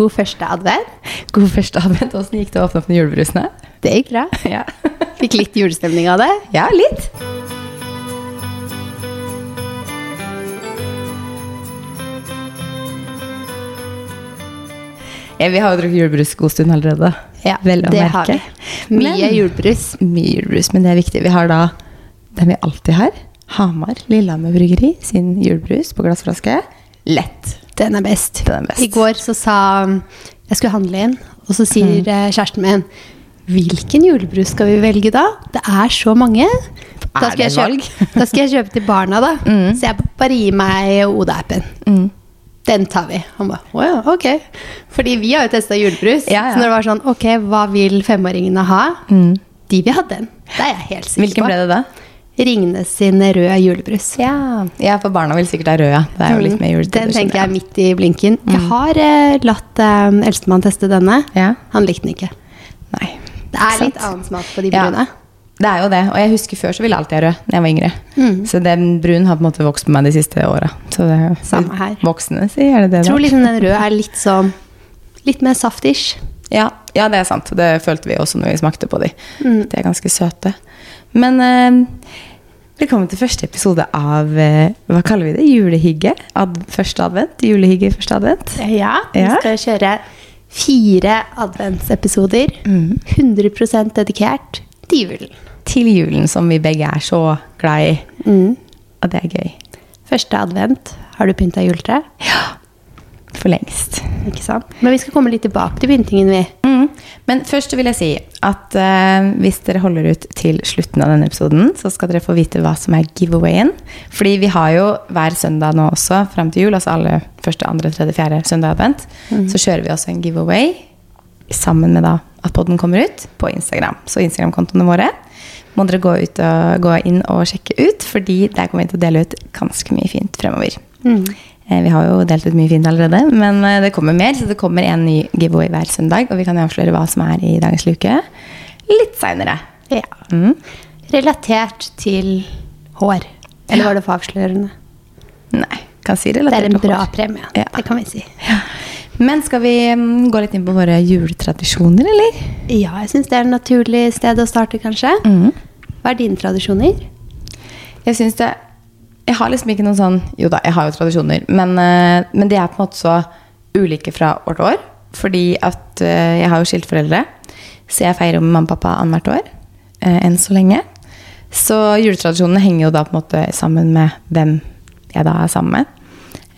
God første advent. God første advent. Åssen gikk det å åpne opp de julebrusene? Det gikk bra. Ja. Fikk litt julestemning av det. ja, litt. Ja, vi har jo drukket julebrus god stund allerede. Ja, Vel å det har vi. Mye Men- julebrus. Mye julebrus, men det er viktig. Vi har da den vi alltid har. Hamar Lillehammer Bryggeri sin julebrus på glassflaske. Lett. Den er best. Den er best. I går så sa Jeg skulle handle inn, og så sier mm. kjæresten min Hvilken julebrus skal vi velge da? Det er så mange. Da skal, jeg kjøpe, da skal jeg kjøpe til barna, da. Så jeg bare gir meg Oda-appen. Mm. Den tar vi. Han bare å ja, ok. Fordi vi har jo testa julebrus. Ja, ja. Så når det var sånn ok, hva vil femåringene ha? De vil ha den. Det er jeg helt sikker Hvilken på. ble det da? Ringnes sin røde julebrus. Ja, ja for barna vil sikkert ha rød. Det er jo litt mer Den tenker jeg er midt i blinken. Jeg har eh, latt eh, eldstemann teste denne. Ja. Han likte den ikke. Nei. Det er litt annen smak på de Ja. brune. Det er jo det. Og jeg husker før så ville jeg alltid ha rød da jeg var yngre. Mm. Så den brun har på en måte vokst på meg de siste åra. Så det er Samme her. Voksne sier er det det Jeg tror liksom den røde er litt sånn Litt mer saftish. Ja, ja, det er sant. Det følte vi også når vi smakte på de. Mm. De er ganske søte. Men eh, velkommen til første episode av eh, Hva kaller vi det? Julehygge? Ad, første advent? Julehygge første advent? Ja, vi Ja. skal kjøre fire adventsepisoder. Mm. 100% dedikert til julen. Til julen, som vi begge er så glad i. Mm. Og det er gøy. Første advent. Har du pynta juletre? For lengst. Ikke sant? Men vi skal komme litt tilbake til pyntingen, vi. Mm. Men først vil jeg si at uh, hvis dere holder ut til slutten av denne episoden, så skal dere få vite hva som er giveawayen. Fordi vi har jo hver søndag nå også fram til jul, altså alle første, andre, tredje, fjerde søndag advent, så kjører vi også en giveaway sammen med da at podden kommer ut på Instagram. Så Instagram-kontoene våre må dere gå, ut og, gå inn og sjekke ut, fordi der kommer vi til å dele ut ganske mye fint fremover. Eh, Vi har jo delt ut mye fint allerede, men eh, det kommer mer. Så det kommer en ny giveaway hver søndag, og vi kan avsløre hva som er i dagens luke litt seinere. Ja. Mm. Relatert til hår. Eller var det for avslørende? Nei, kan si Det relatert er en bra hår. premie. Ja. Det kan vi si. Men skal vi mm, gå litt inn på våre juletradisjoner, eller? Ja, jeg syns det er et naturlig sted å starte, kanskje. Mm. Hva er dine tradisjoner? Jeg syns det Jeg har liksom ikke noen sånn Jo da, jeg har jo tradisjoner, men, eh, men de er på en måte så ulike fra år til år. Fordi at eh, jeg har jo skilte så jeg feirer jo med mamma og pappa annethvert år. eh, enn så lenge. Så juletradisjonene henger jo da på en måte sammen med hvem jeg da er sammen med.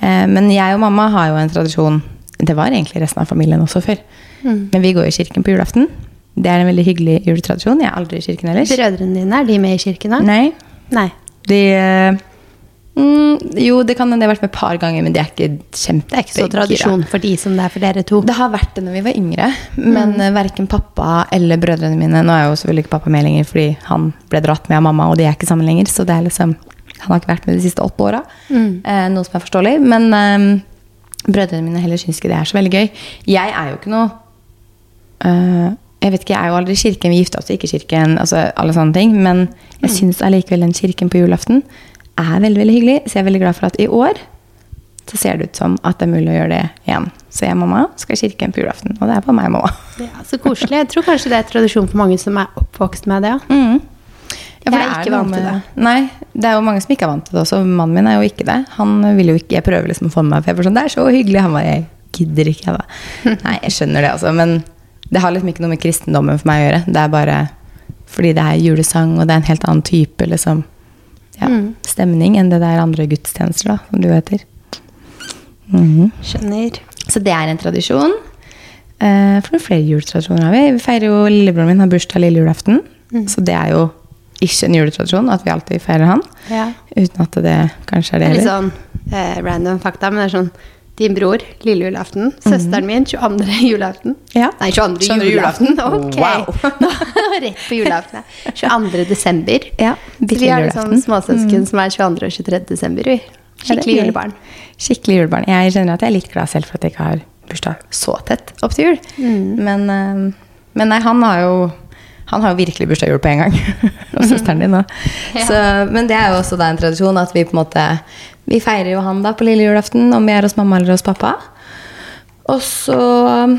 Men jeg og mamma har jo en tradisjon Det var egentlig resten av familien også før. Men vi går i kirken på julaften. Det er en veldig hyggelig juletradisjon. Jeg er aldri i kirken ellers. Brødrene dine, er de med i kirken? da? Nei, Nei. de mm, Jo, det kan hende jeg har vært med et par ganger, men det er ikke kjempe... Det er ikke så tradisjon for de som det er for dere to. Det har vært det når vi var yngre, men mm. verken pappa eller brødrene mine Nå er jo selvfølgelig ikke pappa med lenger fordi han ble dratt med av mamma, og de er ikke sammen lenger. Så det er liksom Han har ikke vært med de siste åtte åra, eh, noe som er forståelig. Men eh, brødrene mine heller syns ikke det er så veldig gøy. Jeg er jo ikke noe eh, Jeg vet ikke, jeg er jo aldri i kirken, vi gifta oss ikke i kirken, altså alle sånne ting. Men jeg mm. syns allikevel den kirken på julaften er veldig veldig hyggelig. Så jeg er veldig glad for at i år så ser det ut som at det er mulig å gjøre det igjen. Så jeg og mamma skal i kirken på julaften. Og det er på meg og mamma. Ja, så koselig. Jeg tror kanskje det er tradisjon for mange som er oppvokst med det. Ja. Mm. Ja, Jeg er ikke noe vant til det. Nei, det er jo mange som ikke er vant til det også. Mannen min er jo ikke det. Han vil jo ikke, Jeg prøver liksom å få med meg for er sånn, Det er så hyggelig. Han bare Jeg gidder ikke, jeg da. Nei, jeg skjønner det, altså. Men det har liksom ikke noe med kristendommen for meg å gjøre. Det er bare fordi det er julesang, og det er en helt annen type liksom, ja, stemning enn det der andre gudstjenester, da, som du heter. heter. -hmm. Skjønner. Så det er en tradisjon. Eh, for noen flere juletradisjoner har vi. Vi feirer jo Lillebroren min har bursdag lille julaften. Så det er jo ikke en juletradisjon at vi alltid feirer han. Ja. Uten at det kanskje er det Det er litt sånn eh, random fakta, men det er sånn Din bror, lille julaften. Søsteren min, 22. julaften. Ja. Nei, 22. 22. julaften. Ok. Wow. Nå, rett på julaften. ja. 22. desember. Ja, Så vi har liksom småsøsken småsøsken som er 22. og 23. desember. Vi. Skikkelig julebarn. Skikkelig julebarn. Jeg kjenner at jeg er litt glad selv for at jeg ikke har bursdag så tett opp til jul. Men, eh, men nei, han har jo han har jo virkelig bursdag jul på en gang. og søsteren din òg. Ja. Men det er jo også da en tradisjon at vi på en måte Vi feirer jo han da på lille julaften, om vi er hos mamma eller hos pappa. Og så um,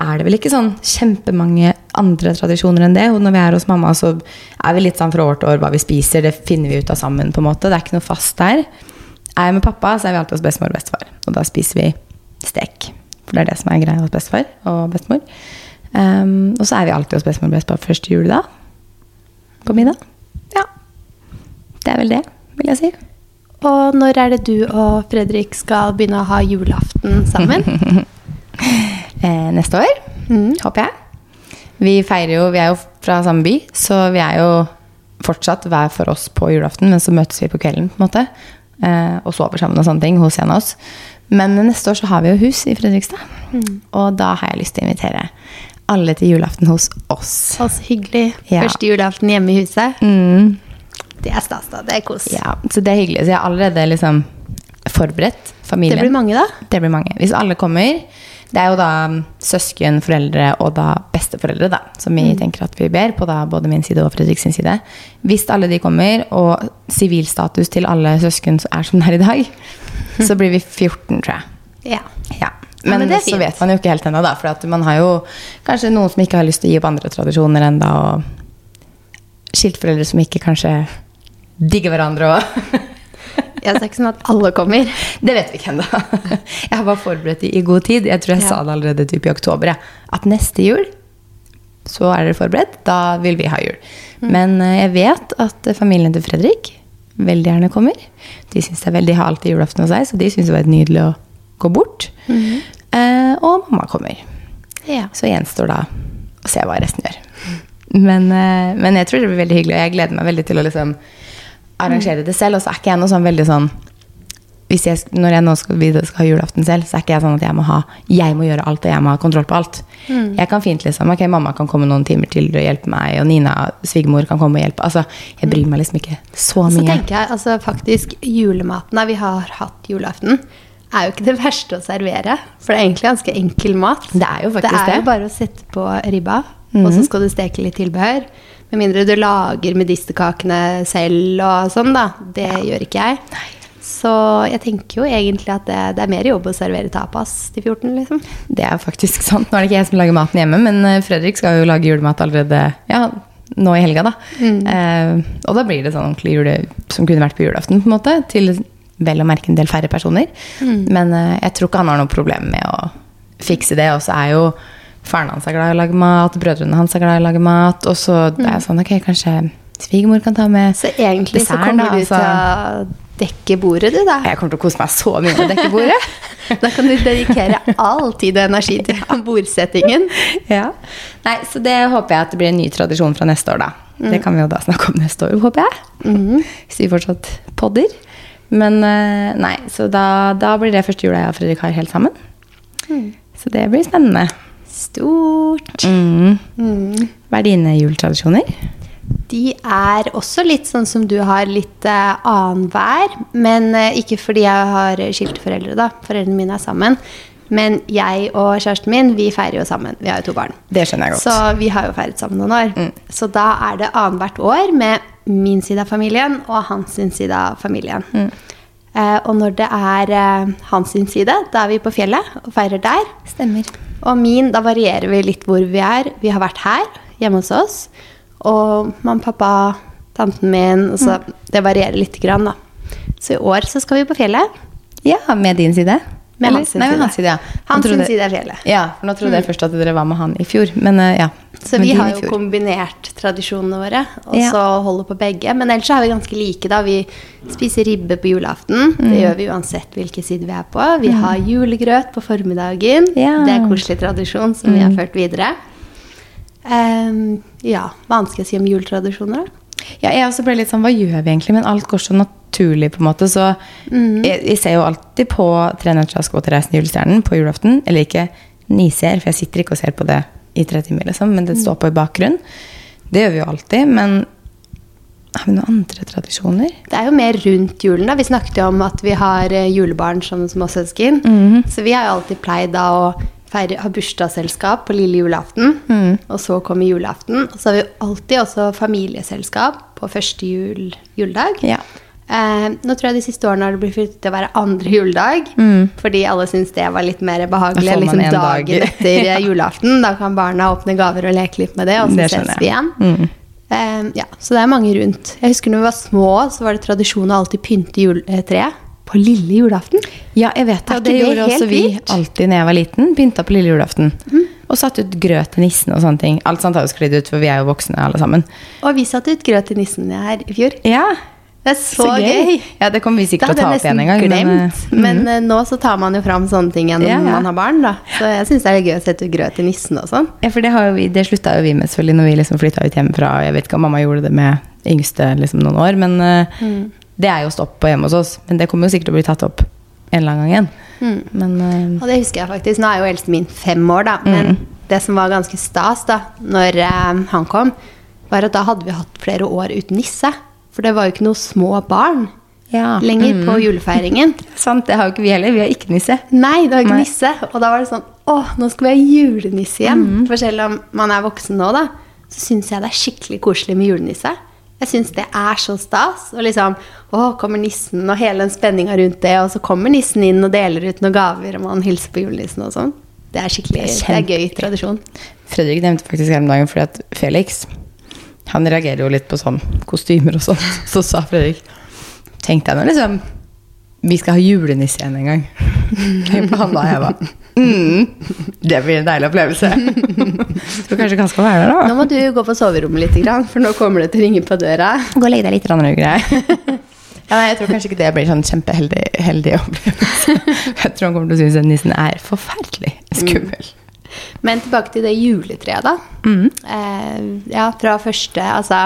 er det vel ikke sånn kjempemange andre tradisjoner enn det. Og når vi er hos mamma, så er vi litt sånn fra år til år hva vi spiser. Det finner vi ut av sammen, på en måte. Det er ikke noe fast der. Er jeg med pappa, så er vi alltid hos bestemor og bestefar. Og da spiser vi stek. For det er det som er greia hos bestefar og bestemor. Um, og så er vi alltid hos bestemor og bestefar første juledag. På middag. Ja. Det er vel det, vil jeg si. Og når er det du og Fredrik skal begynne å ha julaften sammen? eh, neste år, Mm. håper jeg. Vi feirer jo, vi er jo fra samme by, så vi er jo fortsatt hver for oss på julaften, men så møtes vi på kvelden, på en måte. Eh, og sover sammen og sånne ting hos en av oss. Men neste år så har vi jo hus i Fredrikstad. Og da har jeg lyst til å invitere alle til julaften hos oss. Og så hyggelig. Ja. Første julaften hjemme i huset. Mm. Det er stas, da. Det er kos. Ja, så det er hyggelig. Så jeg har allerede liksom forberedt familien. Det blir mange, da. Det blir mange. Hvis alle kommer Det er jo da mm, søsken, foreldre og da besteforeldre da, som vi tenker at vi ber på da både min side og Fredrik sin side. Hvis alle de kommer, og sivilstatus til alle søsken er som den er i dag, så blir vi 14, tror jeg. Ja. Ja. Ja, Men, men det er så vet man jo ikke helt ennå, da. For at man har jo kanskje noen som ikke har lyst til å gi opp andre tradisjoner ennå, og skiltforeldre som ikke kanskje digger hverandre og Ja, så det er ikke sånn at alle kommer. Det vet vi ikke ennå. Jeg har bare forberedt det i god tid. Jeg tror jeg Ja. sa det allerede typ i oktober. At neste jul så er dere forberedt. Da vil vi ha jul. Men eh, jeg vet at eh, familien til Fredrik veldig gjerne kommer. De synes det er veldig, halt i julaften hos deg, så de syns det var nydelig å gå bort. Eh, og mamma kommer. Ja. Så gjenstår da å se hva resten gjør. Men, eh, men jeg tror det blir veldig hyggelig, og jeg gleder meg veldig til å liksom arrangere det selv. Og så er ikke jeg noe sånn veldig sånn hvis jeg, Når jeg nå skal, skal ha julaften selv, så er ikke jeg sånn at jeg må, ha, jeg må gjøre alt og jeg må ha kontroll på alt. Jeg kan fint liksom Ok, mamma kan komme noen timer til og hjelpe meg, og Nina, svigermor, kan komme og hjelpe. Altså, jeg bryr meg liksom ikke så mye. Så tenker jeg altså faktisk julematen vi har hatt julaften, er jo ikke det verste å servere. For det er egentlig ganske enkel mat. Det er jo faktisk det. er det. jo bare å sette på ribba, og så skal du steke litt tilbehør. Med mindre du lager medisterkakene selv og sånn, da. Det gjør ikke jeg. Så jeg tenker jo egentlig at det, det er mer jobb å servere tapas til 14, liksom. Det er faktisk sant. Nå er det ikke jeg som lager maten hjemme, men eh, Fredrik skal jo lage julemat allerede ja, nå i helga. da. Eh, og da blir det sånn ordentlig jule som kunne vært på julaften, på en måte. Til vel å merke en del færre personer. Men eh, jeg tror ikke han har noe problem med å fikse det. Og så er jo faren hans er glad i å lage mat, brødrene hans er glad i å lage mat. Og så det er sånn, ok, kanskje svigermor kan ta med Så egentlig så kommer du altså. til å dekke bordet, du, da. Jeg kommer til å kose meg så mye med å dekke bordet. Da kan du dedikere all tid og energi til bordsettingen. Ja. Nei, så det håper jeg at det blir en ny tradisjon fra neste år, da. Det kan vi jo da snakke om neste år, håper jeg. Hvis vi fortsatt podder. Men eh, nei, så da, da blir det første jula jeg og Fredrik har helt sammen. Så det blir spennende. Stort. Mm. Hva er dine juletradisjoner? De er også litt sånn som du har, litt uh, annenhver. Men uh, ikke fordi jeg har skilte foreldre, da. Foreldrene mine er sammen. Men jeg og kjæresten min, vi feirer jo sammen. Vi har jo to barn. Det skjønner jeg godt. Så vi har jo feiret sammen noen år. Så da er det annethvert år med min side av familien og hans side av familien. Eh, og når det er eh, hans side, da er vi på fjellet og feirer der. Stemmer. Og min, da varierer vi litt hvor vi er. Vi har vært her, hjemme hos oss. Og mamma, pappa, tanten min. Og mm. Det varierer litt, grann, da. Så i år så skal vi på fjellet. Ja, med din side? Med hans sin Nei, side. hans side, ja. Hans trodde- side er fjellet. Ja, for nå trodde jeg først at dere var med han i fjor. Men uh, ja. Så vi har jo kombinert tradisjonene våre, og Ja. så holder på begge. Men ellers så er vi ganske like, da. Vi spiser ribbe på julaften. Mm. Det gjør vi uansett hvilken side vi er på. Vi har julegrøt på formiddagen. Ja. Mm. Det er koselig tradisjon som vi har ført videre. Um, ja, hva annet skal jeg si om juletradisjoner? Ja, jeg også ble litt sånn, hva gjør vi egentlig? Men alt går så naturlig, på en måte. Så jeg, jeg ser jo alltid på Tre nøtter til Askepott og Reisen til julestjernen på julaften. Eller ikke niser, for jeg sitter ikke og ser på det i tre timer, liksom. Men det står på i bakgrunnen. Det gjør vi jo alltid. Men har vi noen andre tradisjoner? Det er jo mer rundt julen. da. Vi snakket jo om at vi har eh, julebarn som småsøsken. Så vi har jo alltid pleid da å feire, ha bursdagsselskap på lille julaften. Og så kommer julaften. Og så har vi alltid også familieselskap på første jul, juledag. Ja. Eh, nå tror jeg de siste årene har det blitt flyttet til å være andre juledag. Fordi alle syns det var litt mer behagelig. Da Liksom dagen dag. etter ja. julaften. Da kan barna åpne gaver og leke litt med det, og så Det ses vi igjen. igjen. Eh, ja, så det er mange rundt. Jeg husker når vi var små, så var det tradisjon å alltid pynte juletreet på lille julaften. Ja, jeg vet det. Og det det gjorde også vi vilt? alltid når jeg var liten. Pynta på lille julaften. Og satte ut grøt til nissen og sånne ting. Alt sånt har jo sklidd ut, for vi er jo voksne alle sammen. Og vi satte ut grøt til nissen her i fjor. Ja, Det er så, gøy. Ja, det kommer vi sikkert til å ta opp igjen en gang. glemt. Men, Men, eh, eh, nå så tar man jo fram sånne ting igjen når Ja, ja. man har barn. da. Så jeg syns det er gøy å sette grøt til nissen og sånn. ja, for det, har vi, det slutta jo vi med selvfølgelig når vi liksom flytta ut hjemmefra. Jeg vet ikke om mamma gjorde det med yngste liksom, noen år, men uh, Mm. det er jo stopp på hjemme hos oss. Men det kommer jo sikkert til å bli tatt opp en eller annen gang igjen. Mm. Men uh, Og det husker jeg faktisk. Nå er jo eldste min fem år, da. Men Mm. det som var ganske stas da når han kom, var at da hadde vi hatt flere år uten nisse. For det var jo ikke noe små barn ja. lenger Mm. på julefeiringen. Sant, det har jo ikke vi heller. Vi har ikke nisse. Nei, det var ikke Nei. nisse. Og da var det sånn Å, nå skal vi ha julenisse igjen. Mm. For selv om man er voksen nå, da, så syns jeg det er skikkelig koselig med julenisse. Jeg syns det er så stas. Og liksom Å, kommer nissen, og hele den spenninga rundt det. Og så kommer nissen inn og deler ut noen gaver, og man hilser på julenissen og sånn. Det er skikkelig Det Det er er, gøy tradisjon. Fredrik nevnte faktisk her om dagen fordi at Felix Han reagerer jo litt på sånn kostymer og sånn. Så sa Fredrik Tenkte jeg nå liksom Vi skal ha julenisse igjen en gang. Tenk på han da jeg var mm, Det blir en deilig opplevelse. Så kanskje han skal være der, Nå må du gå på soverommet litt, for nå kommer det til å ringe på døra. Gå og legg deg litt, Røygrei. Ja, nei, jeg tror kanskje ikke det blir sånn kjempeheldig heldig opplevelse. Jeg tror han kommer til å synes at nissen er forferdelig skummel. Men tilbake til det juletreet, da. Mm. Eh, ja, fra første Altså,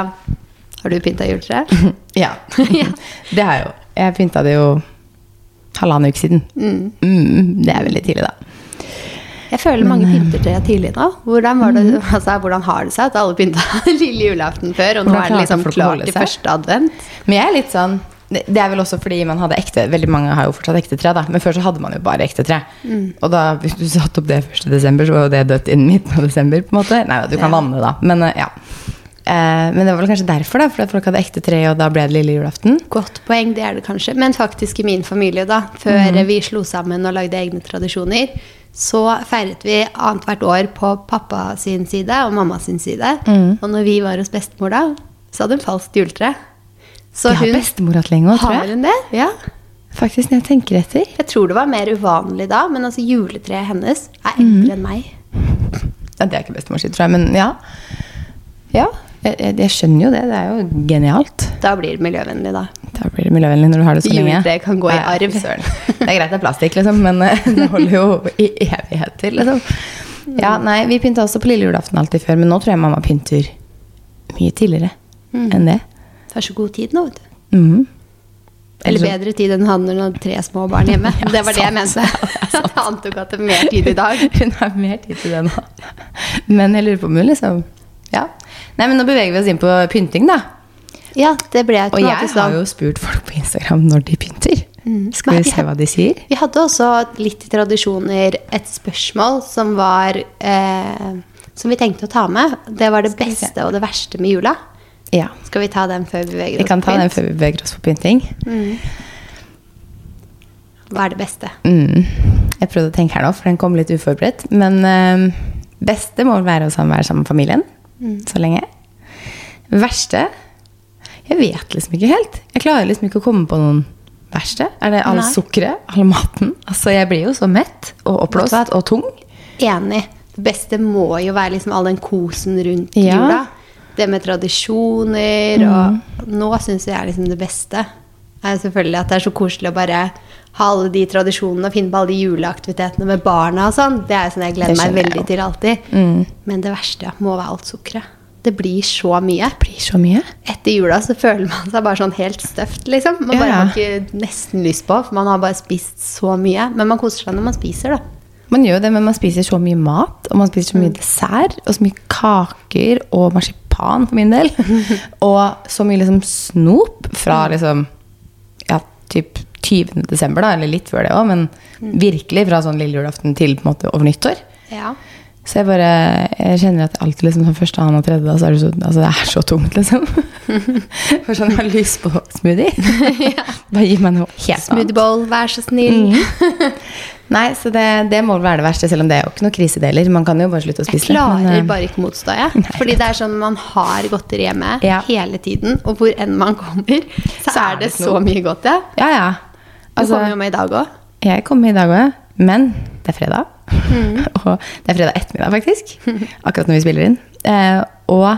har du pynta juletre? Ja. Det har jeg jo. Jeg pynta det jo halvannen uke siden. Mm, det er veldig tidlig, da. Jeg føler mange eh, pynter tre tidlig nå. Hvordan, var det, Mm. altså, hvordan har det seg at alle pynta lille julaften før, og nå er det liksom klart til første advent? Men jeg er litt sånn det er vel også fordi man hadde ekte Veldig mange har jo fortsatt ekte tre, da. Men før så hadde man jo bare ekte tre. Mm. Og da, hvis du satte opp det 1. desember, så var jo det dødt innen midten av desember. på en måte Nei, du kan Ja. vanne, da. Men eh, ja. Eh, men det var vel kanskje derfor, da. Fordi folk hadde ekte tre, og da ble det lille julaften. Godt poeng, det er det kanskje. Men faktisk i min familie, da, før mm. vi slo sammen og lagde egne tradisjoner, så feiret vi annethvert år på pappa sin side og mamma sin side. Mm. Og når vi var hos bestemor da, så hadde hun falskt juletre. Så de har hun bestemor hatt lenge òg, tror har hun det? Ja. Faktisk, når jeg tenker etter. Jeg tror det var mer uvanlig da, men altså juletreet hennes er eldre eldre enn meg. Ja, det er ikke bestemor sitt, tror jeg, men ja. Ja, jeg, jeg, jeg skjønner jo det. Det er jo genialt. Da blir det miljøvennlig, da. Da blir det miljøvennlig når du har det så lenge. Juletreet kan gå i arv. Ja. Det er greit det er plastikk, liksom, men eh, det holder jo i evigheter, liksom. Ja, nei, vi pynta også på lille julaften alltid før, men nå tror jeg mamma pynter mye tidligere enn det. Er så god tid nå, vet du. Mm. Eller bedre tid enn han når han hadde tre små barn hjemme. Ja, det var det jeg mente. Han antok at det er mer tid i dag. Hun har mer tid til det nå. Men jeg lurer på om hun liksom Ja. Nei, men nå beveger vi oss inn på pynting, da. Ja, det ble Og jeg har jo spurt folk på Instagram når de pynter. Skal vi vi se hva de sier? Vi hadde også litt i tradisjoner et spørsmål som var eh, Som vi tenkte å ta med. Det var det beste og det verste med jula. Ja. Skal vi ta den før vi beveger Vi oss kan ta den før vi beveger oss på pynting. Hva er det beste? Mm. Jeg prøvde å tenke her nå, for den kom litt uforberedt. Men eh, beste må være å være sammen med familien. Så lenge. Verste Jeg vet liksom ikke helt. Jeg klarer liksom ikke å komme på noen verste. Er det all sukkeret? All maten? Altså, jeg blir jo så mett og oppblåst og tung. Enig. Det beste må jo være liksom all den kosen rundt Ja. jula. Det med tradisjoner og Nå syns jeg er liksom det beste. Er selvfølgelig at det er så koselig å bare ha alle de tradisjonene og finne på alle de juleaktivitetene med barna og sånn. Det er jo sånn jeg gleder meg veldig til alltid. Men det verste må være alt sukkeret. Det blir så mye. Det blir så mye. Etter jula så føler man seg bare sånn helt støft, liksom. Man Ja, bare har ikke nesten lyst på, for man har bare spist så mye. Men man koser seg når man spiser, da. Man gjør det, men man spiser så mye mat, og man spiser så mye dessert, og så mye kaker og marsipan for min del. og så mye liksom snop fra liksom ja, typ 20. desember, da, eller litt før det òg, men virkelig fra sånn lille julaften til på en måte over nyttår. Ja. Så jeg bare Jeg kjenner at alltid liksom sånn første, annen og tredje da, så er det så Altså, det er så tungt, liksom. For sånn, jeg har lyst på smoothie. Bare gi meg noe helt annet. Smoothie bowl, vær så snill. Nei, så det, det må vel være det verste, selv om det er jo ikke noe krisedeler. Man kan jo bare slutte å spise Jeg klarer men, eh, bare ikke motstå, jeg. Fordi det er sånn man har godteri hjemme Ja. hele tiden, og hvor enn man kommer, så, Så er det så mye godt, ja. Ja, ja. Du Altså, kommer jo med i dag òg. jeg kommer i dag òg, men det er fredag. Mm. og det er fredag ettermiddag, faktisk. Akkurat når vi spiller inn. Eh, og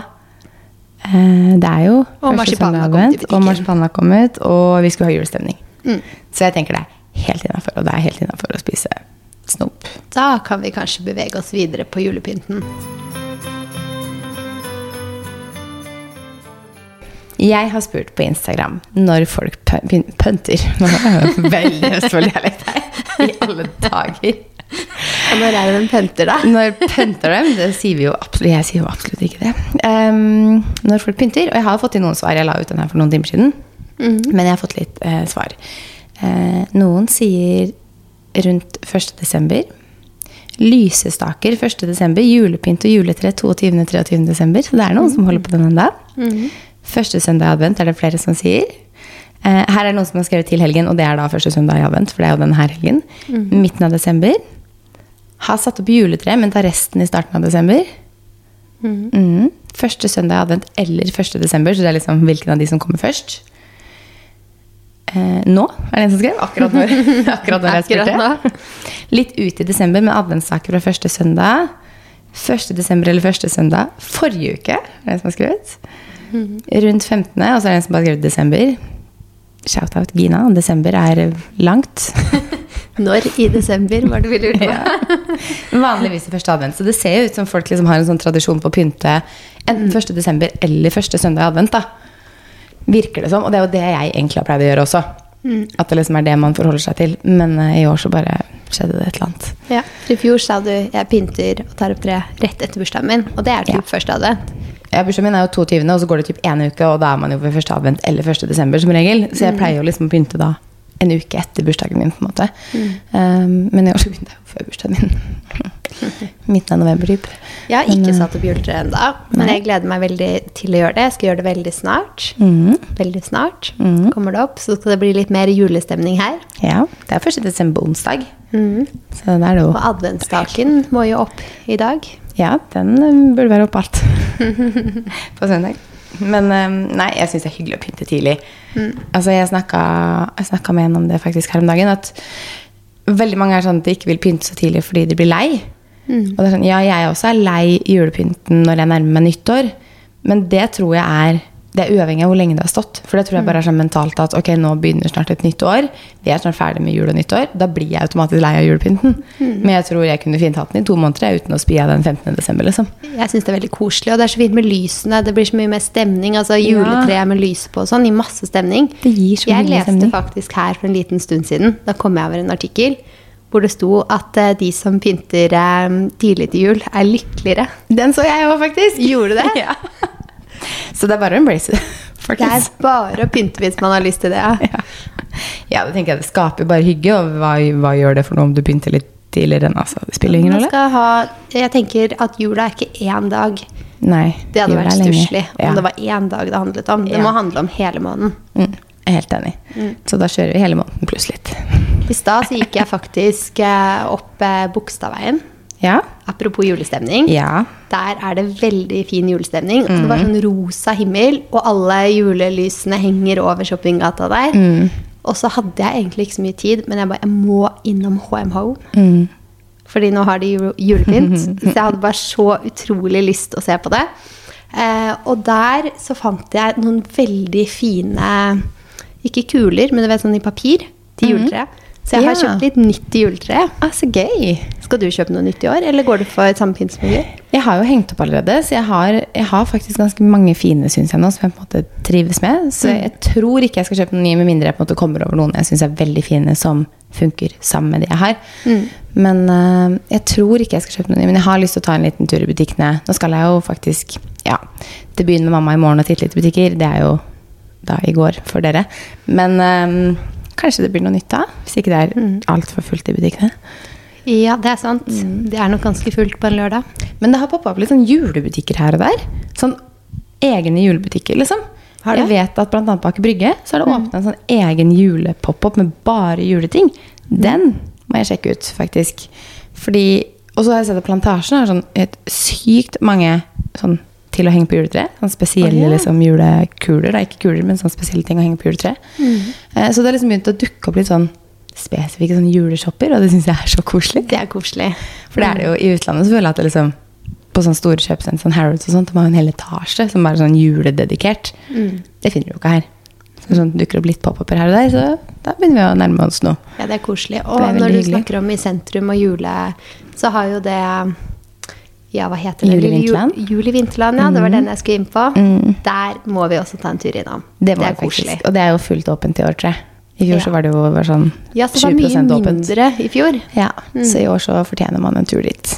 eh, det er jo Og marsipanen har kommet. Og marsipanen har kommet, og vi skulle ha julestemning. Mm. Så jeg tenker det helt innafor, og det er helt innafor å spise snop. Da kan vi kanskje bevege oss videre på julepynten. Jeg har spurt på Instagram når folk pynter. pønter. Er veldig Østfold-dialekt her. I alle dager. Og når er det de pynter, da? Når pynter dem, det sier vi jo absolutt Jeg sier jo absolutt ikke det. Um, når folk pynter. Og jeg har fått inn noen svar. Jeg la ut den her for noen timer siden. Men jeg har fått litt uh, svar. Eh, noen sier rundt 1. desember. Lysestaker 1. desember. Julepynt og juletre 22. 23. desember. Så det er noen som holder på den ennå. Første søndag i advent er det flere som sier. Eh, her er det noen som har skrevet til helgen, og det er da første søndag i advent. For det er jo denne helgen. Midten av desember. Har satt opp juletre, men tar resten i starten av desember. Mm. Første søndag i advent eller første desember, så det er liksom hvilken av de som kommer først. Eh, nå er det en som skrev. Akkurat når, akkurat når jeg spurte. Litt ut i desember med adventssaker fra første søndag. Første desember eller første søndag forrige uke, er det en som har skrevet. Rundt 15., og så er det en som bare har skrevet desember. Shout-out Gina. Desember er langt. Når i desember, var det vi lurte på. Ja. Vanligvis i første advent. Så det ser jo ut som folk liksom har en sånn tradisjon på å pynte enten 1. desember eller første søndag i advent. da. Virker det som. Og det er jo det jeg egentlig har pleid å gjøre også. At det liksom er det man forholder seg til. Men uh, i år så bare skjedde det et eller annet. Ja, for I fjor sa du jeg pynter og tar opp tre rett etter bursdagen min, og det er typ Ja. første advent. Ja, Bursdagen min er jo 22., og så går det typ en uke, og da er man jo ved første advent eller 1. desember som regel. Så jeg pleier jo liksom å pynte da en uke etter bursdagen min, på en måte. Um, men i år så begynte jeg jo før bursdagen min. Midten av november, typ. Jeg har ikke eh, satt opp juletre ennå, men jeg gleder meg veldig til å gjøre det. Jeg skal gjøre det veldig snart. Mm. Veldig snart mm. kommer det opp, så skal det bli litt mer julestemning her. Ja, det er 1. desember onsdag. Mhm. Så det er jo Og adventstaken må jo opp i dag. Ja, den um, burde være oppe alt på søndag. Men um, nei, jeg syns det er hyggelig å pynte tidlig. Altså, jeg snakka, med en om det faktisk her om dagen. At veldig mange er sånn at de ikke vil pynte så tidlig fordi de blir lei. Og det er sånn, ja, jeg også er lei julepynten når jeg nærmer meg nyttår. Men det tror jeg er det er uavhengig av hvor lenge det har stått. For det tror jeg bare er sånn mentalt at ok, nå begynner snart et nytt år. Vi er snart ferdig med jul og nyttår. Da blir jeg automatisk lei av julepynten. Men jeg tror jeg kunne fint hatt den i to måneder uten å spy av den 15. desember. liksom. Jeg syns det er veldig koselig, og det er så fint med lysene. Det blir så mye mer stemning. altså juletreet med lys på og sånn, gir masse stemning. Det gir så mye jeg leste stemning. faktisk her for en liten stund siden, da kom jeg over en artikkel hvor det sto at eh, de som pynter eh, tidlig til jul, er lykkeligere. Den så jeg òg, faktisk. Gjorde du det? ja. Så det er bare å embrace det. Det er bare å pynte hvis man har lyst til det. Ja. Ja. det tenker jeg. Det skaper bare hygge. Og hva, hva gjør det for noe om du pynter litt tidligere? enn, Altså, det spiller ingen rolle. ha, jeg tenker at jula er ikke én dag. Nei. Det hadde vært stusslig ja. om det var én dag det handlet om. Det Ja. må handle om hele måneden. Mm, jeg er helt enig. Så da kjører vi hele måneden pluss litt. I stad gikk jeg faktisk eh, opp eh, Bogstadveien. Ja. Apropos julestemning. Ja. Der er det veldig fin julestemning. Mm. det var sånn rosa himmel, og alle julelysene henger over shoppinggata der. Og så hadde jeg egentlig ikke så mye tid, men jeg bare jeg må innom HM Home. Mm. Fordi nå har de ju- julepynt. så jeg hadde bare så utrolig lyst å se på det. Eh, og der så fant jeg noen veldig fine Ikke kuler, men du vet sånn i papir til juletre. Så jeg har Ja. kjøpt litt nytt i juletreet. Ah, så gøy. Skal du kjøpe noe nytt i år, eller går du for samme pynt som i fjor? Jeg har jo hengt opp allerede, så jeg har, jeg har faktisk ganske mange fine synes jeg nå, som jeg på en måte trives med. Så Mm. jeg tror ikke jeg skal kjøpe noen nye, med mindre jeg på en måte kommer over noen jeg syns er veldig fine, som funker sammen med de jeg har. Mm. Men uh, jeg tror ikke jeg skal kjøpe noen nye, men jeg har lyst til å ta en liten tur i butikkene. Nå skal jeg jo faktisk ja, til byen med mamma i morgen og titte litt i butikker. Det er jo da i går for dere. Men øh, kanskje det blir noe nytt av. hvis ikke det er Mm. altfor fullt i butikkene. Ja, det er sant. Det er nok ganske fullt på en lørdag. Men det har poppa opp litt sånn julebutikker her og der. Sånn egne julebutikker, liksom. Har? Jeg vet at annet bak Brygge så har det åpnet en sånn egen julepop-opp med bare juleting. Den må jeg sjekke ut, faktisk. Fordi Og så har jeg sett at Plantasjen har sånn et sykt mange sånn til å henge på juletre. Sånn spesielle ja. liksom, julekuler. Da. Ikke kuler, men sånn spesielle ting å henge på juletreet. Eh, så det har liksom begynt å dukke opp litt sånn spesifikke sånn juleshopper, og det syns jeg er så koselig. Det er koselig. For det er det jo i utlandet, så føler jeg at det liksom på sånne store kjøpesenter, sånn Harrods og sånt, de har jo en hel etasje som bare er sånn julededikert. Det finner du jo ikke her. Så sånn dukker opp litt pop-uper her og der, så da begynner vi å nærme oss noe. Ja, det er koselig. Og Det er når du hyggelig. snakker om i sentrum og jule, så har jo det Ja, hva heter det? Juli Vinterland? Jul, jul Vinterland, ja. Det var den jeg skulle inn på. Mm. Der må vi også ta en tur innom. Det, det er koselig. Og det er jo fullt åpent i år, tror jeg. I fjor Ja. så var det jo bare sånn Ja, så det var mye åpent. mindre i fjor. Ja, så i år så fortjener man en tur dit.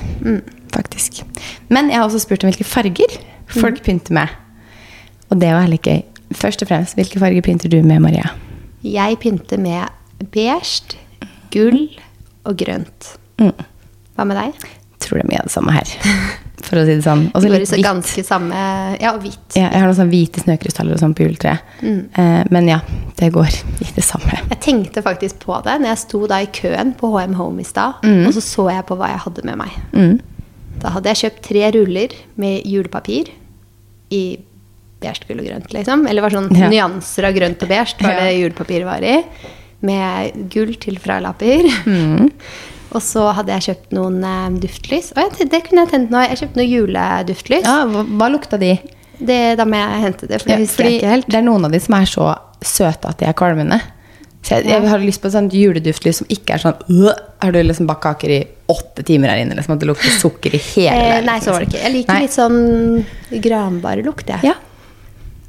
Faktisk. Men jeg har også spurt om hvilke farger folk pynter med. Og det var heller ikke Først og fremst, hvilke farger pynter du med, Maria? Jeg pynter med beige, gull og grønt. Mm. Hva med deg? Tror det er mye av det samme her. For å si det sånn. Og så litt hvitt. ganske samme Ja, hvit. hvitt. Ja, jeg har noen sånne hvite snøkrystaller og sånn på juletreet. Eh, men ja, det går i det samme. Jeg tenkte faktisk på det når jeg sto da i køen på HM Home i stad, Mm. og så så jeg på hva jeg hadde med meg. Da hadde jeg kjøpt tre ruller med julepapir i beige, gull og grønt, liksom. Eller var sånn Ja. nyanser av grønt og beige var det julepapiret var i. Med gull til fralapper. Mm. og så hadde jeg kjøpt noen eh, duftlys. Og jeg, det kunne jeg tent nå. Jeg kjøpte noen juleduftlys. Ja, hva, hva lukta de? Det, da må jeg hente det, for det Ja, husker jeg ikke helt. Det er noen av de som er så søte at de er kvalmende. Så jeg, jeg har lyst på et sånt juleduftlys som ikke er sånn øh, Har du liksom bakt kaker i åtte timer her inne? Liksom, at det lukter sukker i hele Eh, nei, så var det ikke. Jeg liker Nei. litt sånn granbarlukt, jeg. Ja,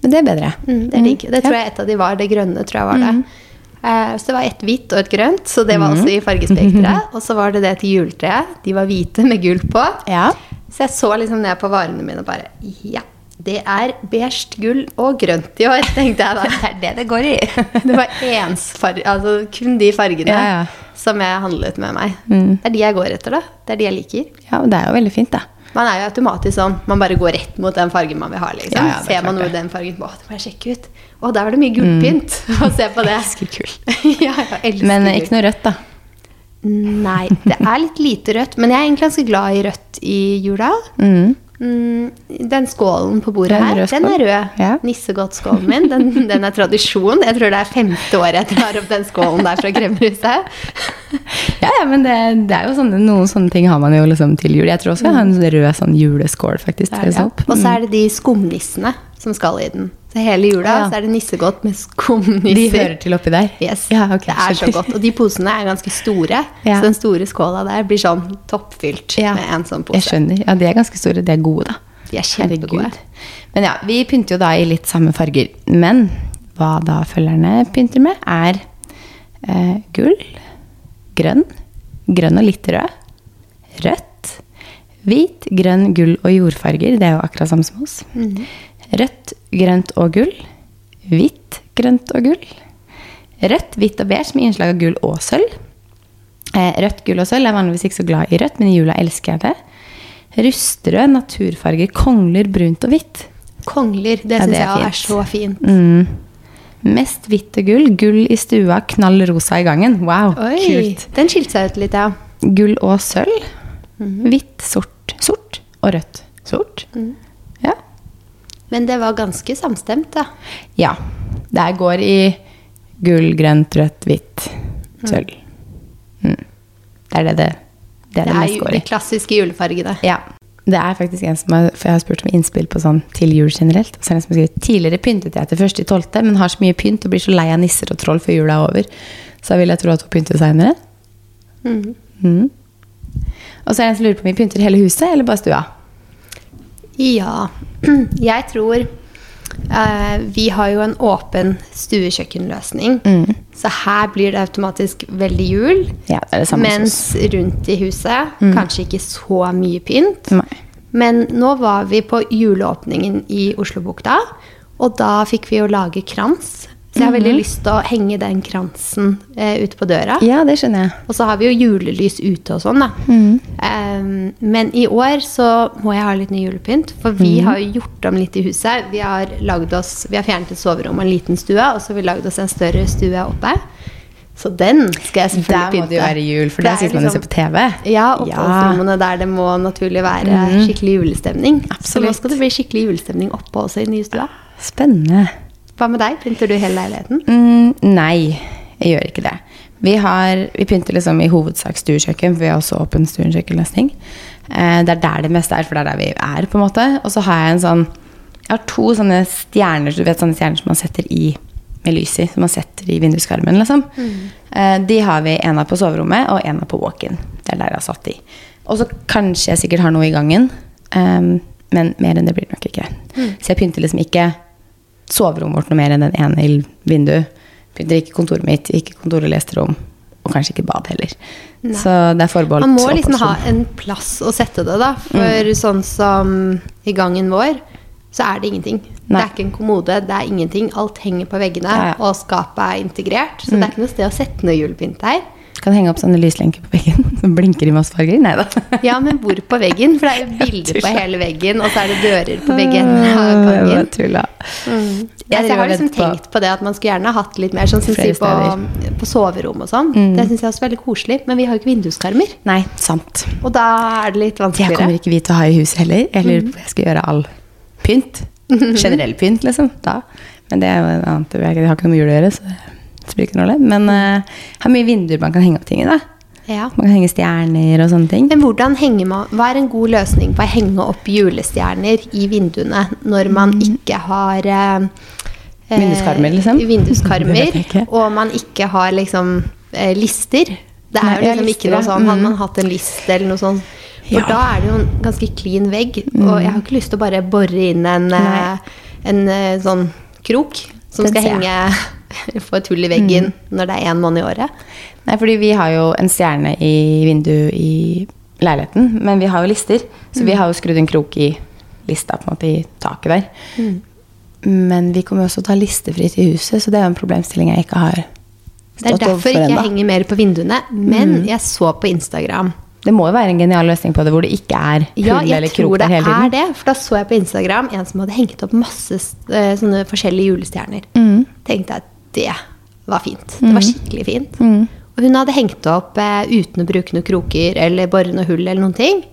men det er bedre. Mm, det er digg. Det tror jeg et av de var. Det grønne tror jeg var det. Eh, så det var ett hvitt og et grønt, så det var også i fargespekteret. Og så var det det til juletreet. De var hvite med gull på. Ja. Så jeg så liksom ned på varene mine og bare Ja, det er beige, gull og grønt i år, tenkte jeg da. Det er det det går i. Det var ensfarge, altså kun de fargene Ja, ja. som jeg handlet med meg. Mm. Det er de jeg går etter, da. Det er de jeg liker. Ja, og det er jo veldig fint, da. Man er jo automatisk sånn. Man bare går rett mot den fargen man vil ha. liksom. Er Ser man noe i den fargen, å, det må jeg sjekke ut. Å, der var det mye gullpynt. Få se på det. elsker gull. ja, Men eh, gull. ikke noe rødt, da. Nei, det er litt lite rødt. Men jeg er egentlig ganske glad i rødt i jula. Mm. Mm, den skålen på bordet Den her, den er rød. Ja. Nissegodtskålen min, den, den er tradisjon. Jeg tror det er femte året jeg drar opp den skålen der fra Kremmerhuset. Ja, ja, men det, det er jo sånne, noen sånne ting har man jo liksom til jul. Jeg tror også jeg har en rød sånn juleskål, faktisk. til Ja. Og så er det de skumnissene som skal i den. Så hele jula Ja. så er det nissegodt med De hører til oppi der? Yes. Ja, okay, det er så godt. Og de posene er ganske store. Ja. Så den store skåla der blir sånn toppfylt med en sånn pose. Jeg skjønner. Ja, de er ganske store. De er gode, da. De er kjempegode. Herregud. Men ja, vi pynter jo da i litt samme farger. Men hva da følgerne pynter med, er eh, gull, grønn, grønn og litt rød, rødt, hvit, grønn, gull og jordfarger. Det er jo akkurat samme som oss. Rødt, grønt og gull. Hvitt, grønt og gull. Rødt, hvitt og beige med innslag av gull og sølv. Eh, Rødt, gull og sølv er vanligvis ikke så glad i rødt, men i jula elsker jeg det. Rustrød, naturfarger, kongler, brunt og hvitt. Kongler, det Ja, syns jeg er så fint. Mm. Mest hvitt og gull. Gull i stua, knall rosa i gangen. Wow, Oi, kult. den skilte seg ut litt, ja. Gull og sølv. Mhm. Hvitt, sort, sort og rødt. Sort. Mhm. Men det var ganske samstemt, da. ja. Det går i gull, grønt, rødt, hvitt, sølv. Mm. Det er det det, det, er Det det er mest går de klassiske julefargene. Ja. Det er faktisk en som har, for jeg har spurt om innspill på sånn til jul generelt. Og så er det en som har skrevet tidligere pyntet jeg til første i tolvte, men har så mye pynt og blir så lei av nisser og troll før jula er over. Så vil jeg tro at hun pynter seinere. Mm. Mm. Og så er det en som lurer på om vi pynter hele huset eller bare stua. Ja. Jeg tror uh, Vi har jo en åpen stuekjøkkenløsning. Mm. Så her blir det automatisk veldig jul. Ja, det er det samme Mens rundt i huset kanskje ikke så mye pynt. Nei. Men nå var vi på juleåpningen i Oslobukta, og da fikk vi jo lage krans Så jeg har veldig lyst til å henge den kransen eh, ute på døra. Ja, det skjønner jeg. Og så har vi jo julelys ute og sånn, da. Em, men i år så må jeg ha litt ny julepynt. For vi har jo gjort om litt i huset. Vi har, oss, vi har fjernet et soverom og en liten stue, og så har vi lagd oss en større stue oppe. Så den skal jeg selvfølgelig pynte. Der må det jo være jul, for Det der er sitter man og ser liksom- på TV. Ja, oppholdsrommene der det må naturlig være skikkelig julestemning. Så nå skal det bli skikkelig julestemning oppe også i den nye stua. Spennende. Hva med deg? Pynter du hele leiligheten? Mm, nei, jeg gjør ikke det. Vi, har, vi pynter liksom i hovedsak stuekjøkken, for vi har også åpen stuekjøkkenløsning. Eh, det er der det meste er, for det er der vi er, på en måte. Og så har jeg en sånn Jeg har to sånne stjerner, du vet sånne stjerner som man setter i med lys i, som man setter i vinduskarmen, liksom. Eh, de har vi en av på soverommet og en av på walk-in. Det er der jeg har satt de. Og så kanskje jeg sikkert har noe i gangen, ehm, men mer enn det blir det nok ikke. Så jeg pynter liksom ikke soverommet vårt noe mer enn den ene i vinduet. Pynter ikke kontoret mitt, ikke kontor og lesterom, og kanskje ikke bad heller. Så det er forbeholdt Man må liksom ha en plass å sette det, da. For Mm. sånn som i gangen vår, så er det ingenting. Nei. Det er ikke en kommode, det er ingenting. Alt henger på veggene, Ja, ja. og skapet er integrert. Så det er ikke noe sted å sette noe julepynt der. Kan henge opp sånne lyslenker på veggen som blinker i masse farger. Nei da. Ja, men hvor på veggen? For det er jo bilder på hele veggen, og så er det dører på begge Det av Jeg gangen. tulla. Mm. Jeg Jeg, jeg har liksom tenkt på det at man skulle gjerne hatt litt mer sånn som sier på, på soverom og sånn. Mm. Det syns jeg også er veldig koselig. Men vi har jo ikke vinduskarmer. Nei, sant. Og da er det litt vanskeligere. Det kommer ikke vi til å ha i huset heller. Jeg lurer på om jeg skal gjøre all pynt. Generell pynt, liksom. Da. Men det er jo en annen Jeg har ikke noe med jul å gjøre, så det spiller ikke noen rolle. Men uh, er mye vinduer man kan henge opp ting i. da. Ja. Man kan henge stjerner og sånne ting. Men hvordan henger man, hva er en god løsning på å henge opp julestjerner i vinduene når man ikke har eh, eh, Vinduskarmer, liksom? Vinduskarmer, Det jeg ikke. og man ikke har liksom eh, lister. Det er Nei, jo liksom ikke noe sånn Hadde Mhm. man hatt en liste eller noe sånt For Ja. da er det jo en ganske clean vegg. Og jeg har ikke lyst til å bare bore inn en, eh, en eh, sånn krok som Den skal henge Få et hull i veggen når det er én måned i året. Nei, fordi vi har jo en stjerne i vinduet i leiligheten, men vi har jo lister. Så vi har jo skrudd en krok i lista på en måte i taket der. Men vi kommer også til å ta listefritt i huset, så det er jo en problemstilling jeg ikke har Det er derfor overfor ikke jeg henger mer på vinduene. Men Mm. jeg så på Instagram Det må jo være en genial løsning på det, hvor det ikke er hull Ja, eller krok der hele tiden. Ja, jeg tror det. er det. For da så jeg på Instagram en som hadde hengt opp masse eh, sånne forskjellige julestjerner. Mm. Tenkte jeg det var fint. Det var skikkelig fint. Mm. Og hun hadde hengt opp eh, uten å bruke noen kroker eller bore noe hull eller noen ting.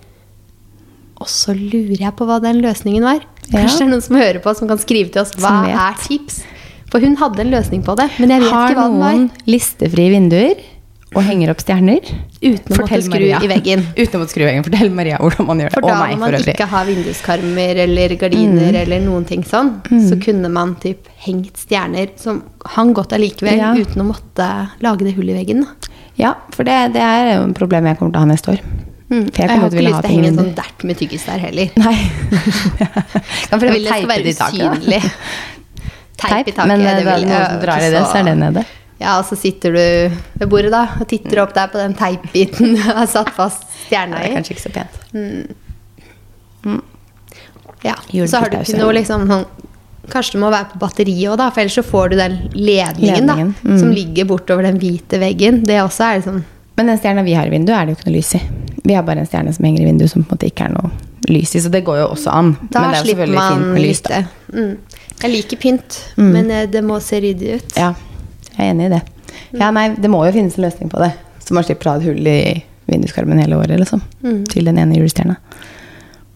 Og så lurer jeg på hva den løsningen var. Kanskje det er noen som hører på, som kan skrive til oss hva er tips. For hun hadde en løsning på det, men jeg vet Har ikke hva den var. Har noen listefrie vinduer og henger opp stjerner? Uten å måtte skru i veggen. Uten å måtte skru i veggen. Fortell Maria hvordan man gjør det. For da må man ikke har vinduskarmer eller gardiner eller noen ting sånn, så kunne man typ hengt stjerner som hang godt allikevel, Ja. uten å måtte lage det hullet i veggen. Ja, for det, det er jo et problem jeg kommer til å ha neste år. Mm. Jeg jeg har ikke lyst til å henge en sånn dert med tyggis der heller. Nei. kan prøve å det teipe det i taket. Teip i taket. men det det er vil jeg som drar i det, så er det nede. Ja, og så sitter du ved bordet da, og titter opp der på den teipbiten du har satt fast stjerna Det er kanskje ikke så pent. Ja, så har du ikke noe liksom sånn Kanskje du må være på batteriet òg, for ellers så får du den ledningen, Ledningen, da, mm. som ligger bortover den hvite veggen. Det også er liksom Men den stjerna vi har i vinduet, er det jo ikke noe lys i. Vi har bare en stjerne som henger i vinduet som på en måte ikke er noe lys i, så det går jo også an. Da men det er jo selvfølgelig fint med lys, da. Mm. Jeg liker pynt, Mm. men eh, det må se ryddig ut. Ja, jeg er enig i det. Ja, nei, det må jo finnes en løsning på det. Så man slipper å ha et hull i vinduskarmen hele året, liksom. Mm. Til den ene julestjerna.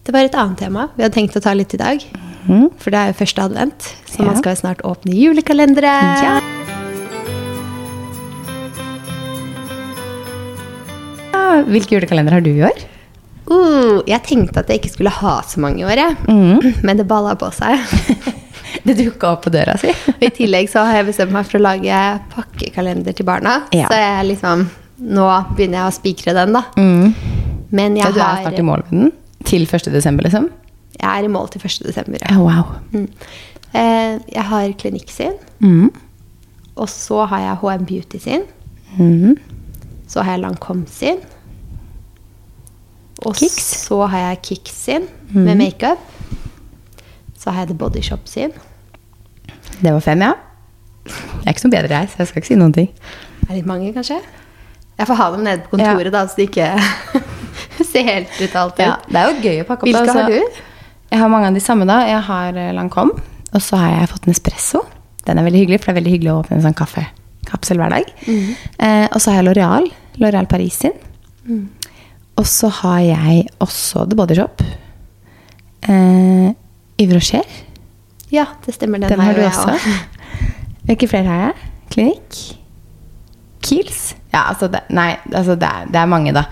Det var et annet tema vi hadde tenkt å ta litt i dag. Mm. For det er jo første advent, så Ja. man skal jo snart åpne julekalendere. Ja. Ja, Hvilke julekalender har du i år? Uh, jeg tenkte at jeg ikke skulle ha så mange i år, jeg. Mm. men det balla på seg. Det dukka opp på døra si. I tillegg så har jeg bestemt meg for å lage pakkekalender til barna. Ja. Så jeg liksom Nå begynner jeg å spikre den, da. Mm. Men jeg Ja, du er har snart i mål med den? Til 1. desember, liksom? Jeg er i mål til 1. desember. Ja. Oh, wow. Mm. Eh, jeg har Klinikk sin, Mm. og så har jeg HM Beauty sin. Mm. Så har jeg Lancome sin. Og Kicks. så har jeg Kicks sin med makeup. Så har jeg The Body Shop sin. Det var fem, ja. Jeg er ikke noe bedre, her, så jeg skal ikke si noen ting. Er det litt mange, kanskje? Jeg får ha dem nede på kontoret, da, så de ikke ser helt ut alltid. Ja, det er jo gøy å pakke opp. Hvilke altså. har du? Jeg har mange av de samme, da. Jeg har Lancome. Og så har jeg fått en espresso. Den er veldig hyggelig, for det er veldig hyggelig å åpne en sånn kaffekapsel hver dag. Eh, og så har jeg L'Oreal. L'Oreal Paris sin. Og så har jeg også The Body Shop. Eh, Yves Rocher. Ja, det stemmer. Den, Den har du også. også. Hvilke flere har jeg? Klinikk? Kiels? Ja, altså det, Nei, altså det, er, det er mange, da.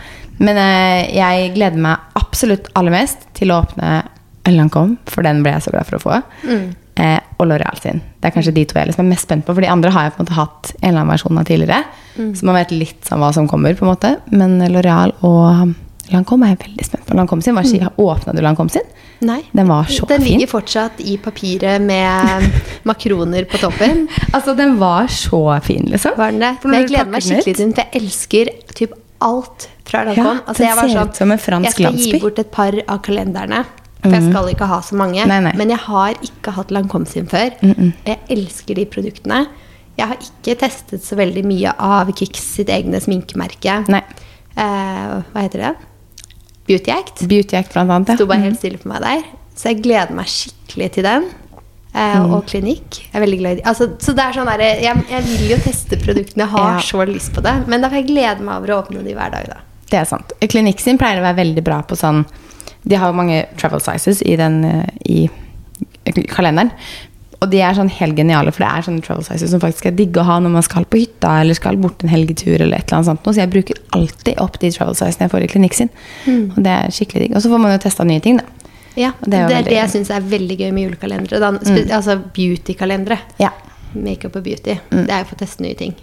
Men eh, jeg gleder meg absolutt aller mest til å åpne Lancôme, for den ble jeg så glad for å få. Eh, og L'Oreal sin. Det er kanskje de to jeg liksom er mest spent på. For de andre har jeg på en måte hatt en eller annen versjon av tidligere. Så man vet litt om hva som kommer, på en måte. Men L'Oreal og Lancôme er jeg veldig spent på. Lancôme sin, var ikke, Åpna du Lancôme sin? Nei. Den var så Den fin. ligger fortsatt i papiret med makroner på toppen. Altså, den var så fin, liksom. Var den det? Men jeg gleder meg den skikkelig til den, for jeg elsker typ alt fra Lancôme. Ja, altså, jeg var sånn, som en fransk jeg skal landsby. Gi bort et par av kalenderne. For jeg skal ikke ha så mange. Nei, nei. Men jeg har ikke hatt Lancôme sin før. Jeg elsker de produktene. Jeg har ikke testet så veldig mye av Kix sitt egne sminkemerke. Nei. Eh, hva heter det? Beauty Act. Beauty Act, blant annet. Sto bare helt stille for meg der. Så jeg gleder meg skikkelig til den. Eh, Mm. Og klinikk. Jeg er veldig glad i de. Altså, så det er sånn der, jeg, jeg vil jo teste produktene, jeg har Ja. så lyst på det. Men da får jeg glede meg over å åpne de hver dag, da. Det er sant. Klinikk sin pleier å være veldig bra på sånn De har jo mange travel sizes i, den, eh, i kalenderen. Og de er sånn helt geniale, for det er sånne travel sizes som faktisk er digge å ha når man skal på hytta eller skal bort en helgetur. eller et eller annet sånt. Så jeg bruker alltid opp de travel sizene jeg får i klinikk sin. Mm. Og det er skikkelig digg. Og så får man jo testa nye ting, da. Ja, det det det er er det, jeg syns er veldig gøy med julekalendere. Da. Spe- Altså beauty-kalendere. Ja. Makeup og beauty. Mm. Det er jo for å teste nye ting.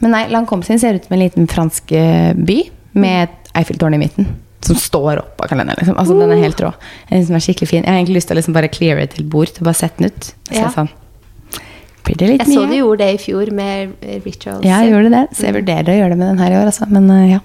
Men nei, Lancombe sin ser ut som en liten fransk eh, by med et Eiffeltårn i midten. Som står opp av kalenderen. Liksom. Altså, Den er helt rå. Den som er skikkelig fin. Jeg har egentlig lyst til å liksom bare cleare til bord. Til bare sette den ut. Så Ja. sånn, Jeg så du gjorde det i fjor med eh, rituals. Ja, jeg gjorde det. Så jeg vurderer å gjøre det med den her i år. Altså. Men eh, ja,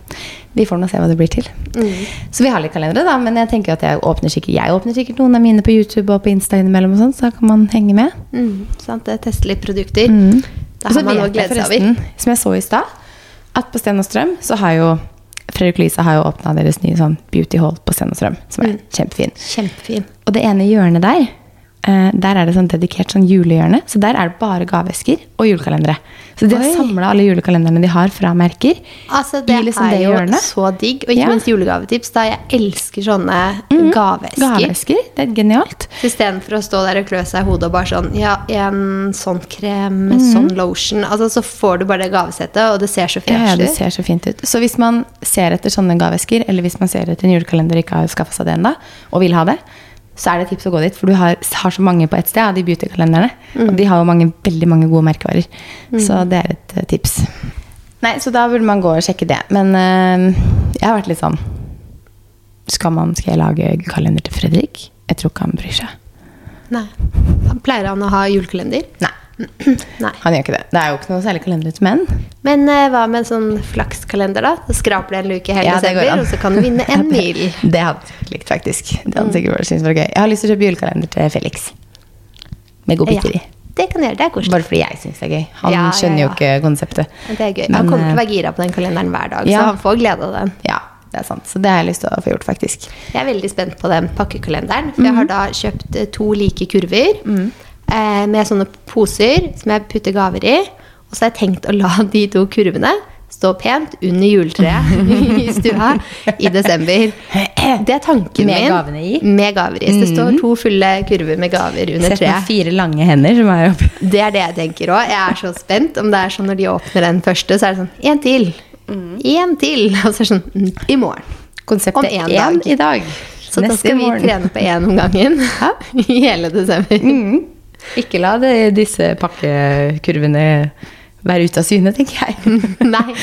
vi får nå se hva det blir til. Mm. Så vi har litt kalendere, da. Men jeg tenker at jeg åpner sikkert, jeg åpner sikkert noen av mine på YouTube og på Insta innimellom. og sånn, Så kan man henge med. Mm, sant, Teste litt produkter. Mm. Da har man noe å glede seg over. Som jeg så i stad, at på Sten og Strøm så har jo Fredrik Lise har jo åpna deres nye sånn beauty hall på Sten og Strøm, som er Mm. kjempefin. Kjempefin. Og det ene hjørnet der, der er det sånn dedikert sånn julehjørne. Så der er det bare gaveesker og julekalendere. Så de har samla alle julekalenderne de har fra merker. Altså, det liksom er det jo hjørnet. så digg. Og ikke Ja. minst julegavetips. Da jeg elsker sånne gaveesker. Gaveesker. Det er genialt. Istedenfor å stå der og klø seg i hodet og bare sånn Ja, en sånn krem, Mhm. mm. sånn lotion Altså, Så får du bare det gavesettet, og det ser så Ja, ja, det ser så fint ut. Så hvis man ser etter sånne gaveesker, eller hvis man ser etter en julekalender og ikke har skaffa seg det ennå, og vil ha det, så er det et tips å gå dit. For du har, har så mange på ett sted av de beautykalenderne. Og de har jo mange, veldig mange gode merkevarer. Så det er et eh, tips. Nei, så da burde man gå og sjekke det. Men øh, jeg har vært litt sånn skal, man, skal jeg lage kalender til Fredrik? Jeg tror ikke han bryr seg. Nei. Pleier han å ha julekalender? Nei, Nei. han gjør ikke det. Det er jo ikke noe særlig kalender til menn. Men uh, hva med en sånn flakskalender, da? Så skraper du en luke hele Ja, desember, og så kan du vinne en mil. Det, det hadde jeg likt, faktisk. Det hadde sikkert vært var gøy. Jeg har lyst til å kjøpe julekalender til Felix. Med godbiter i. Det kan gjøre. Det er koselig. Bare fordi jeg syns det er gøy. Han Ja, ja, skjønner jo ikke konseptet. Det er gøy. Men, han kommer til å eh, være gira på den kalenderen hver dag, ja. så han får glede av den. Ja, det er sant. Så det har jeg lyst til å få gjort, faktisk. Jeg er veldig spent på den pakkekalenderen. For jeg Mhm. har da kjøpt eh, to like kurver Mm. Eh, med sånne poser som jeg putter gaver i. Og så har jeg tenkt å la de to kurvene stå pent under juletreet i stua i desember. Det er tanken Med min. gavene i? Med gaver i. Så det står to fulle kurver med gaver under Sett med treet. fire lange hender som er oppe. Det er det jeg tenker òg. Jeg er så spent om det er sånn når de åpner den første, så er det sånn En til. En til. Og så er det sånn mm, I morgen. Konseptet én dag. i dag. Så da Neste skal vi morgen. trene på én om gangen i hele desember. Mm. Ikke la det, disse pakkekurvene være ute av syne, tenker jeg. Nei.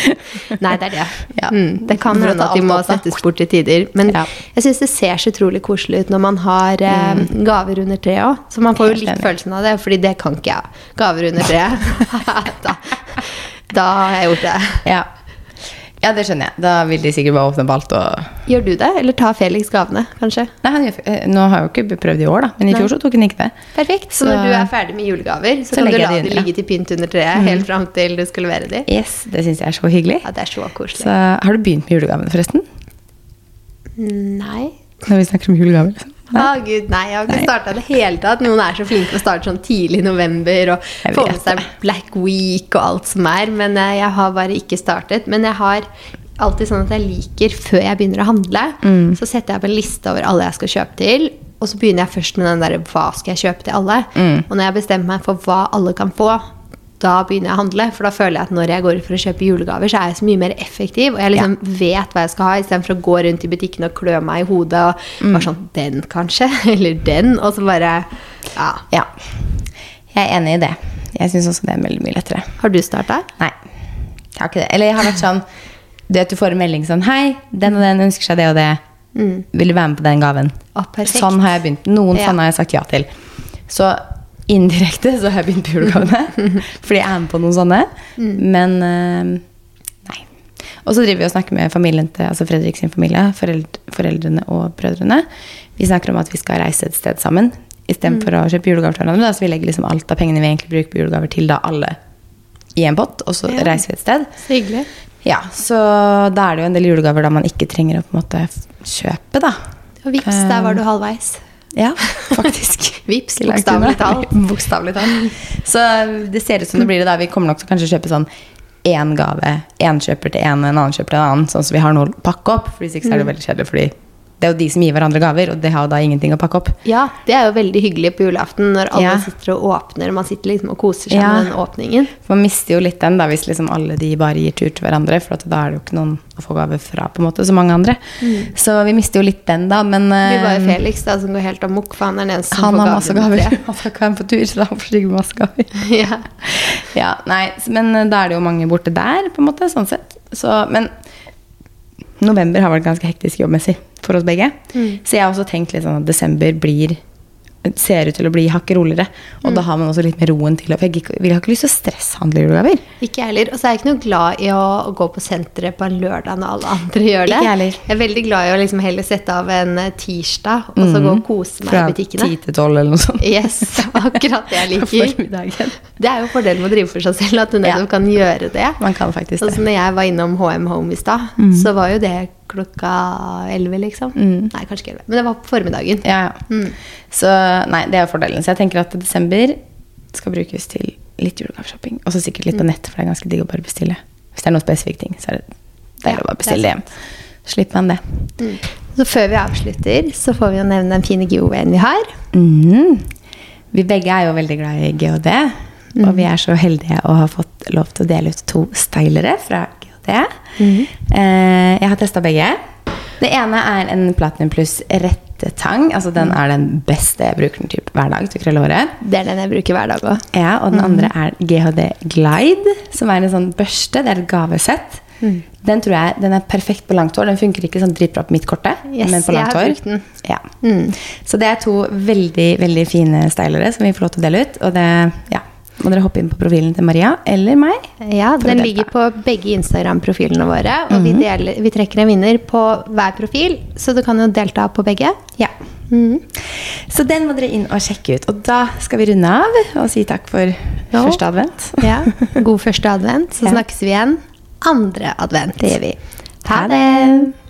Nei, det er det. Ja. Mm, det kan hende at de må settes bort til tider. Men Ja. jeg syns det ser så utrolig koselig ut når man har eh, gaver under treet òg. Så man får jo litt følelsen av det, fordi det kan ikke jeg. Gaver under treet. da, da har jeg gjort det. Ja. Ja, det skjønner jeg. Da vil de sikkert bare åpne på alt og Gjør du det, eller tar Felix gavene, kanskje? Nei, han eh, Nå har jeg jo ikke prøvd i år, da, men i fjor så tok han ikke det. Perfekt. Så, Så- når du er ferdig med julegaver, så, Så kan du la de de inn, ja. ligge til pynt under treet helt fram til du skal levere de. Yes, Det syns jeg er så hyggelig. Ja, det er så koselig. Så har du begynt med julegavene, forresten? Nei. Når vi snakker om julegaver. liksom. Å gud, nei, jeg har ikke starta det hele tatt. Noen er så flinke å starte sånn tidlig i november og få med seg. Black Week og alt som er. Men eh, jeg har bare ikke startet. Men jeg har alltid sånn at jeg liker, før jeg begynner å handle, Mm. så setter jeg opp en liste over alle jeg skal kjøpe til. Og så begynner jeg først med den derre hva skal jeg kjøpe til alle? Mm. Og når jeg bestemmer meg for hva alle kan få, da begynner jeg å handle. For da føler jeg at når jeg går ut for å kjøpe julegaver, så er jeg så mye mer effektiv. Og jeg liksom vet hva jeg skal ha, istedenfor å gå rundt i butikken og klø meg i hodet og Mm. bare sånn Den, kanskje? Eller den? Og så bare Ja. Ja. Jeg er enig i det. Jeg syns også det er veldig mye lettere. Har du starta? Nei, jeg har ikke det. Eller jeg har vært sånn Du vet du får en melding sånn Hei, den og den ønsker seg det og det. Vil du være med på den gaven? Å. Sånn har jeg begynt. Noen Ja. sånne har jeg sagt ja til. Så indirekte så har jeg begynt på julegavene. fordi jeg er med på noen sånne. Men eh, nei. Og så driver vi og snakker med familien til altså Fredrik sin familie, foreld, foreldrene og brødrene. Vi snakker om at vi skal reise et sted sammen istedenfor for å kjøpe julegaver til hverandre. Så vi legger liksom alt av pengene vi egentlig bruker på julegaver, til da alle i en pott, og så Ja. reiser vi et sted. Så hyggelig. Ja, så da er det jo en del julegaver da man ikke trenger å på en måte kjøpe, da. Og vips, der var du halvveis. Ja, faktisk. Vips, bokstavelig talt. Bokstavelig talt. Så det ser ut som det blir det da. Vi kommer nok til å kanskje kjøpe sånn én gave. Én kjøper til en, en annen kjøper til en annen. Sånn så vi har noe å pakke opp. For hvis ikke så er det veldig kjedelig, fordi det er jo de som gir hverandre gaver, og det har jo da ingenting å pakke opp. Ja, det er jo veldig hyggelig på julaften når alle Ja. sitter og åpner, man sitter liksom og koser seg Ja. med den åpningen. Man mister jo litt den da hvis liksom alle de bare gir tur til hverandre, for at da er det jo ikke noen å få gaver fra, på en måte, så mange andre. Så vi mister jo litt den, da, men Det blir bare eh, Felix da, som går helt amok, for han er den eneste som han får har masse gaver. gaver. Han skal ikke være på tur, så da får han sikkert masse gaver. ja. Ja, nei, men eh, da er det jo mange borte der, på en måte, sånn sett. Så, men november har vært ganske hektisk jobbmessig for oss begge. Så jeg har også tenkt litt sånn at desember blir ser ut til å bli hakket roligere. Og da har man også litt mer roen til å For jeg vil ha ikke lyst til å stresshandle julegaver. Ikke jeg heller. Og så er jeg ikke noe glad i å, gå på senteret på en lørdag når alle andre gjør det. Ikke jeg heller. Jeg er veldig glad i å liksom heller sette av en eh, tirsdag og så gå og kose meg Fra i butikkene. Fra ti til tolv eller noe sånt. Yes, akkurat det jeg liker. Det er jo fordelen med å drive for seg selv, at du nettopp Ja. kan gjøre det. Man kan faktisk Sånn det. som når jeg var innom HM Home i stad, så var jo det klokka 11, liksom. Nei, kanskje ikke 11, men det var på formiddagen. Ja, ja. Så nei, det er fordelen. Så jeg tenker at desember skal brukes til litt julegaveshopping. Og så sikkert litt på nett, for det er ganske digg å bare bestille. Hvis det er noen spesifikke ting, så er det deilig Ja, å bare bestille det det hjem. Slipper man det. Så før vi avslutter, så får vi jo nevne den fine giveawayen vi har. Mm. Vi begge er jo veldig glad i GHD. Og vi er så heldige å ha fått lov til å dele ut to stylere fra GHD. Eh, jeg har testa begge. Det ene er en Platinum Pluss rettetang. Altså Den er den beste. Jeg bruker den typ hver dag til å krølle håret. Det er den jeg bruker hver dag òg. Ja, og den andre er GHD Glide, som er en sånn børste. Det er et gavesett. Den tror jeg den er perfekt på langt hår. Den funker ikke sånn dritbra på mitt korte, Yes, men på langt hår. Ja. Så det er to veldig veldig fine stylere som vi får lov til å dele ut. Og det ja, må dere hoppe inn på profilen til Maria eller meg. Ja, Den ligger på begge Instagram-profilene våre. Og vi, deler, vi trekker en vinner på hver profil, så du kan jo delta på begge. Ja. Så den må dere inn og sjekke ut. Og da skal vi runde av og si takk for jo. første advent. Ja, God første advent. Så snakkes vi igjen andre advent. Det gjør vi. Ha det!